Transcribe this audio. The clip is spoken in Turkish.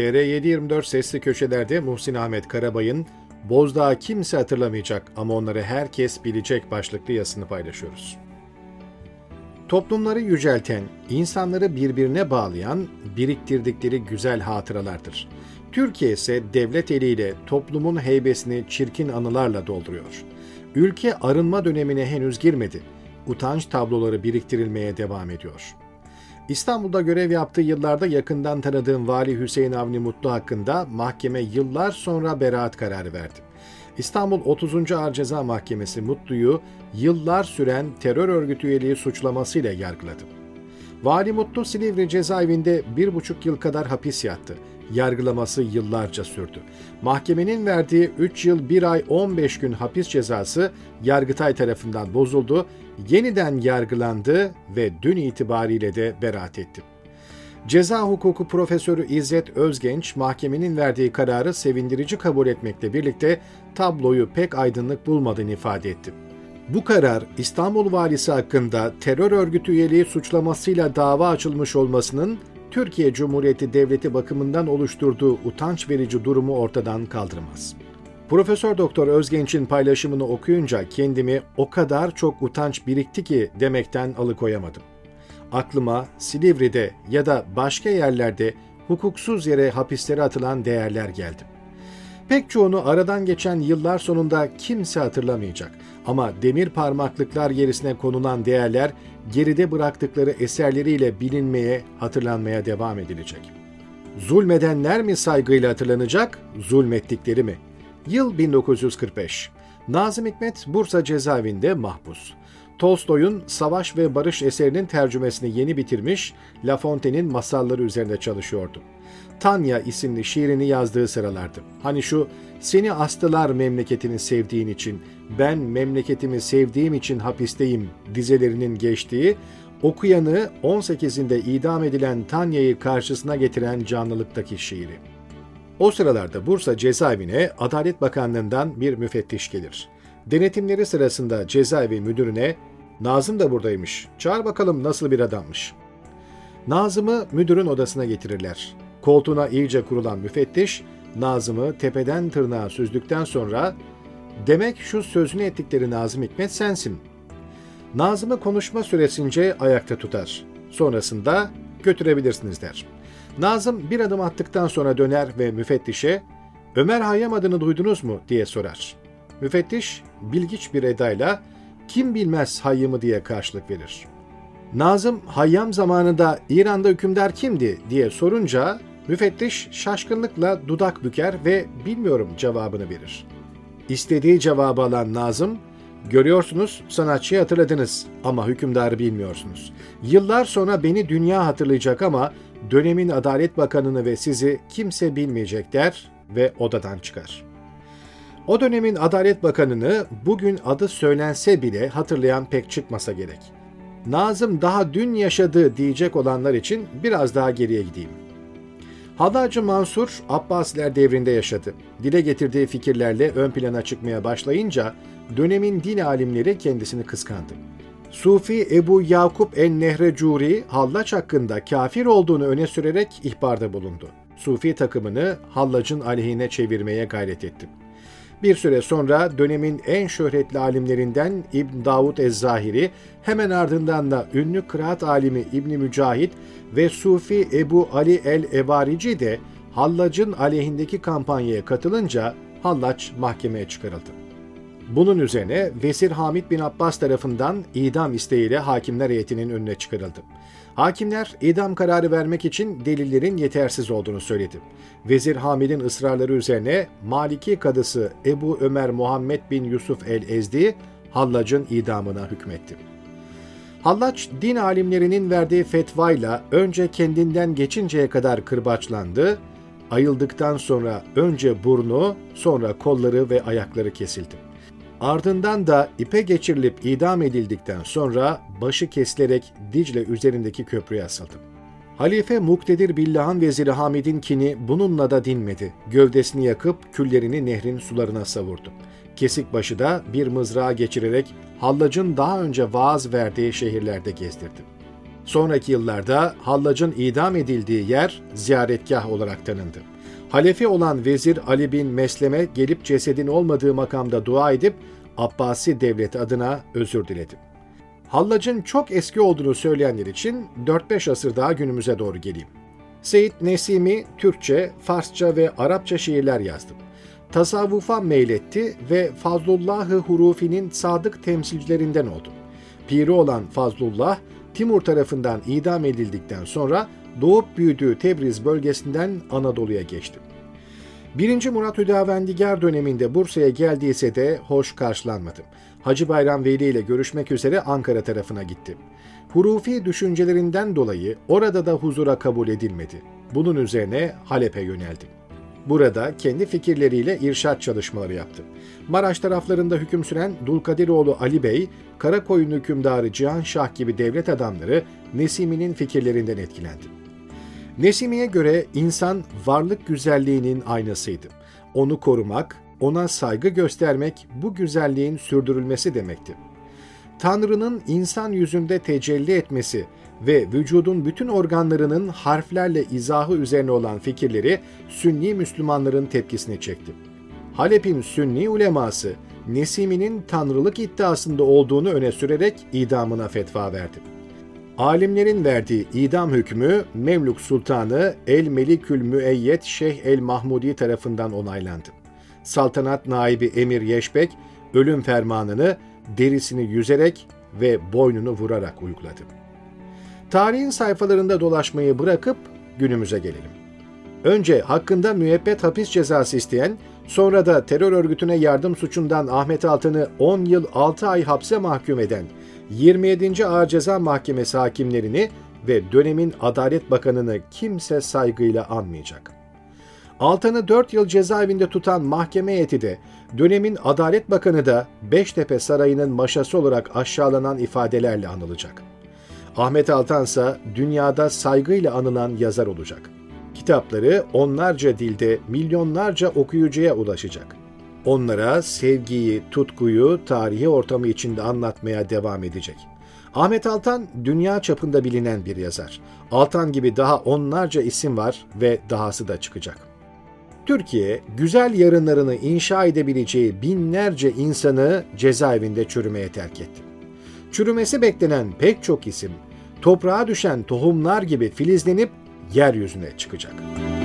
TR724 sesli köşelerde Muhsin Ahmet Karabay'ın Bozdağ kimse hatırlamayacak ama onları herkes bilecek başlıklı yazısını paylaşıyoruz. Toplumları yücelten, insanları birbirine bağlayan, biriktirdikleri güzel hatıralardır. Türkiye ise devlet eliyle toplumun heybesini çirkin anılarla dolduruyor. Ülke arınma dönemine henüz girmedi. Utanç tabloları biriktirilmeye devam ediyor. İstanbul'da görev yaptığı yıllarda yakından tanıdığım Vali Hüseyin Avni Mutlu hakkında mahkeme yıllar sonra beraat kararı verdi. İstanbul 30. Ağır Ceza Mahkemesi Mutlu'yu yıllar süren terör örgütü üyeliği suçlamasıyla yargıladı. Vali Mutlu Silivri cezaevinde bir buçuk yıl kadar hapis yattı. Yargılaması yıllarca sürdü. Mahkemenin verdiği 3 yıl 1 ay 15 gün hapis cezası Yargıtay tarafından bozuldu, yeniden yargılandı ve dün itibariyle de beraat etti. Ceza hukuku profesörü İzzet Özgenç mahkemenin verdiği kararı sevindirici kabul etmekle birlikte tabloyu pek aydınlık bulmadığını ifade etti. Bu karar İstanbul valisi hakkında terör örgütü üyeliği suçlamasıyla dava açılmış olmasının Türkiye Cumhuriyeti Devleti bakımından oluşturduğu utanç verici durumu ortadan kaldırmaz. Profesör Doktor Özgenç'in paylaşımını okuyunca kendimi o kadar çok utanç birikti ki demekten alıkoyamadım. Aklıma Silivri'de ya da başka yerlerde hukuksuz yere hapislere atılan değerler geldi. Pek çoğunu aradan geçen yıllar sonunda kimse hatırlamayacak ama demir parmaklıklar gerisine konulan değerler geride bıraktıkları eserleriyle bilinmeye, hatırlanmaya devam edilecek. Zulmedenler mi saygıyla hatırlanacak, zulmettikleri mi? Yıl 1945. Nazım Hikmet Bursa cezaevinde mahpus. Tolstoy'un Savaş ve Barış eserinin tercümesini yeni bitirmiş, La Fontaine'in masalları üzerinde çalışıyordu. Tanya isimli şiirini yazdığı sıralardı. Hani şu seni astılar memleketini sevdiğin için, ben memleketimi sevdiğim için hapisteyim dizelerinin geçtiği, okuyanı 18'inde idam edilen Tanya'yı karşısına getiren canlılıktaki şiiri. O sıralarda Bursa cezaevine Adalet Bakanlığı'ndan bir müfettiş gelir. Denetimleri sırasında cezaevi müdürüne Nazım da buradaymış. Çağır bakalım nasıl bir adammış. Nazım'ı müdürün odasına getirirler. Koltuğuna iyice kurulan müfettiş, Nazım'ı tepeden tırnağa süzdükten sonra ''Demek şu sözünü ettikleri Nazım Hikmet sensin.'' Nazım'ı konuşma süresince ayakta tutar. Sonrasında götürebilirsiniz der. Nazım bir adım attıktan sonra döner ve müfettişe ''Ömer Hayyam adını duydunuz mu?'' diye sorar. Müfettiş bilgiç bir edayla kim bilmez Hayyam'ı diye karşılık verir. Nazım Hayyam zamanında İran'da hükümdar kimdi diye sorunca müfettiş şaşkınlıkla dudak büker ve bilmiyorum cevabını verir. İstediği cevabı alan Nazım, görüyorsunuz sanatçıyı hatırladınız ama hükümdarı bilmiyorsunuz. Yıllar sonra beni dünya hatırlayacak ama dönemin Adalet Bakanını ve sizi kimse bilmeyecek der ve odadan çıkar.'' O dönemin Adalet Bakanı'nı bugün adı söylense bile hatırlayan pek çıkmasa gerek. Nazım daha dün yaşadı diyecek olanlar için biraz daha geriye gideyim. Hallacı Mansur Abbasiler devrinde yaşadı. Dile getirdiği fikirlerle ön plana çıkmaya başlayınca dönemin din alimleri kendisini kıskandı. Sufi Ebu Yakup en-Nehrecuri Hallaç hakkında kafir olduğunu öne sürerek ihbarda bulundu. Sufi takımını Hallac'ın aleyhine çevirmeye gayret etti. Bir süre sonra dönemin en şöhretli alimlerinden İbn Davud Ez-Zahiri, hemen ardından da ünlü kıraat alimi İbn Mücahit ve Sufi Ebu Ali el-Evarici de Hallac'ın aleyhindeki kampanyaya katılınca Hallaç mahkemeye çıkarıldı. Bunun üzerine Vezir Hamid bin Abbas tarafından idam isteğiyle hakimler heyetinin önüne çıkarıldı. Hakimler idam kararı vermek için delillerin yetersiz olduğunu söyledi. Vezir Hamid'in ısrarları üzerine Maliki kadısı Ebu Ömer Muhammed bin Yusuf el-Ezdi, Hallac'ın idamına hükmetti. Hallaç, din alimlerinin verdiği fetvayla önce kendinden geçinceye kadar kırbaçlandı, ayıldıktan sonra önce burnu, sonra kolları ve ayakları kesildi. Ardından da ipe geçirilip idam edildikten sonra başı kesilerek Dicle üzerindeki köprüye asıldı. Halife Muktedir Billahan Veziri Hamid'in kini bununla da dinmedi. Gövdesini yakıp küllerini nehrin sularına savurdu. Kesik başı da bir mızrağa geçirerek Hallac'ın daha önce vaaz verdiği şehirlerde gezdirdi. Sonraki yıllarda Hallac'ın idam edildiği yer ziyaretgah olarak tanındı. Halefi olan Vezir Ali bin Mesleme gelip cesedin olmadığı makamda dua edip Abbasi devleti adına özür diledi. Hallac'ın çok eski olduğunu söyleyenler için 4-5 asır daha günümüze doğru geleyim. Seyyid Nesimi Türkçe, Farsça ve Arapça şiirler yazdı. Tasavvufa meyletti ve Fazlullah-ı Hurufi'nin sadık temsilcilerinden oldu. Piri olan Fazlullah, Timur tarafından idam edildikten sonra doğup büyüdüğü Tebriz bölgesinden Anadolu'ya geçti. 1. Murat Hüdavendigar döneminde Bursa'ya geldiyse de hoş karşılanmadı. Hacı Bayram Veli ile görüşmek üzere Ankara tarafına gitti. Hurufi düşüncelerinden dolayı orada da huzura kabul edilmedi. Bunun üzerine Halep'e yöneldi. Burada kendi fikirleriyle irşat çalışmaları yaptı. Maraş taraflarında hüküm süren Dulkadiroğlu Ali Bey, Karakoyun hükümdarı Cihan Şah gibi devlet adamları Nesimi'nin fikirlerinden etkilendi. Nesimi'ye göre insan varlık güzelliğinin aynasıydı. Onu korumak, ona saygı göstermek bu güzelliğin sürdürülmesi demekti. Tanrı'nın insan yüzünde tecelli etmesi ve vücudun bütün organlarının harflerle izahı üzerine olan fikirleri Sünni Müslümanların tepkisini çekti. Halep'in Sünni uleması Nesimi'nin tanrılık iddiasında olduğunu öne sürerek idamına fetva verdi. Alimlerin verdiği idam hükmü Memluk Sultanı El Melikül Müeyyet Şeyh El Mahmudi tarafından onaylandı. Saltanat naibi Emir Yeşbek ölüm fermanını derisini yüzerek ve boynunu vurarak uyguladı. Tarihin sayfalarında dolaşmayı bırakıp günümüze gelelim. Önce hakkında müebbet hapis cezası isteyen, sonra da terör örgütüne yardım suçundan Ahmet Altan'ı 10 yıl 6 ay hapse mahkum eden 27. Ağır Ceza Mahkemesi hakimlerini ve dönemin Adalet Bakanı'nı kimse saygıyla anmayacak. Altan'ı 4 yıl cezaevinde tutan mahkeme heyeti de dönemin Adalet Bakanı da Beştepe Sarayı'nın maşası olarak aşağılanan ifadelerle anılacak. Ahmet Altan ise dünyada saygıyla anılan yazar olacak. Kitapları onlarca dilde milyonlarca okuyucuya ulaşacak. Onlara sevgiyi, tutkuyu, tarihi ortamı içinde anlatmaya devam edecek. Ahmet Altan dünya çapında bilinen bir yazar. Altan gibi daha onlarca isim var ve dahası da çıkacak. Türkiye, güzel yarınlarını inşa edebileceği binlerce insanı cezaevinde çürümeye terk etti. Çürümesi beklenen pek çok isim, toprağa düşen tohumlar gibi filizlenip yeryüzüne çıkacak.''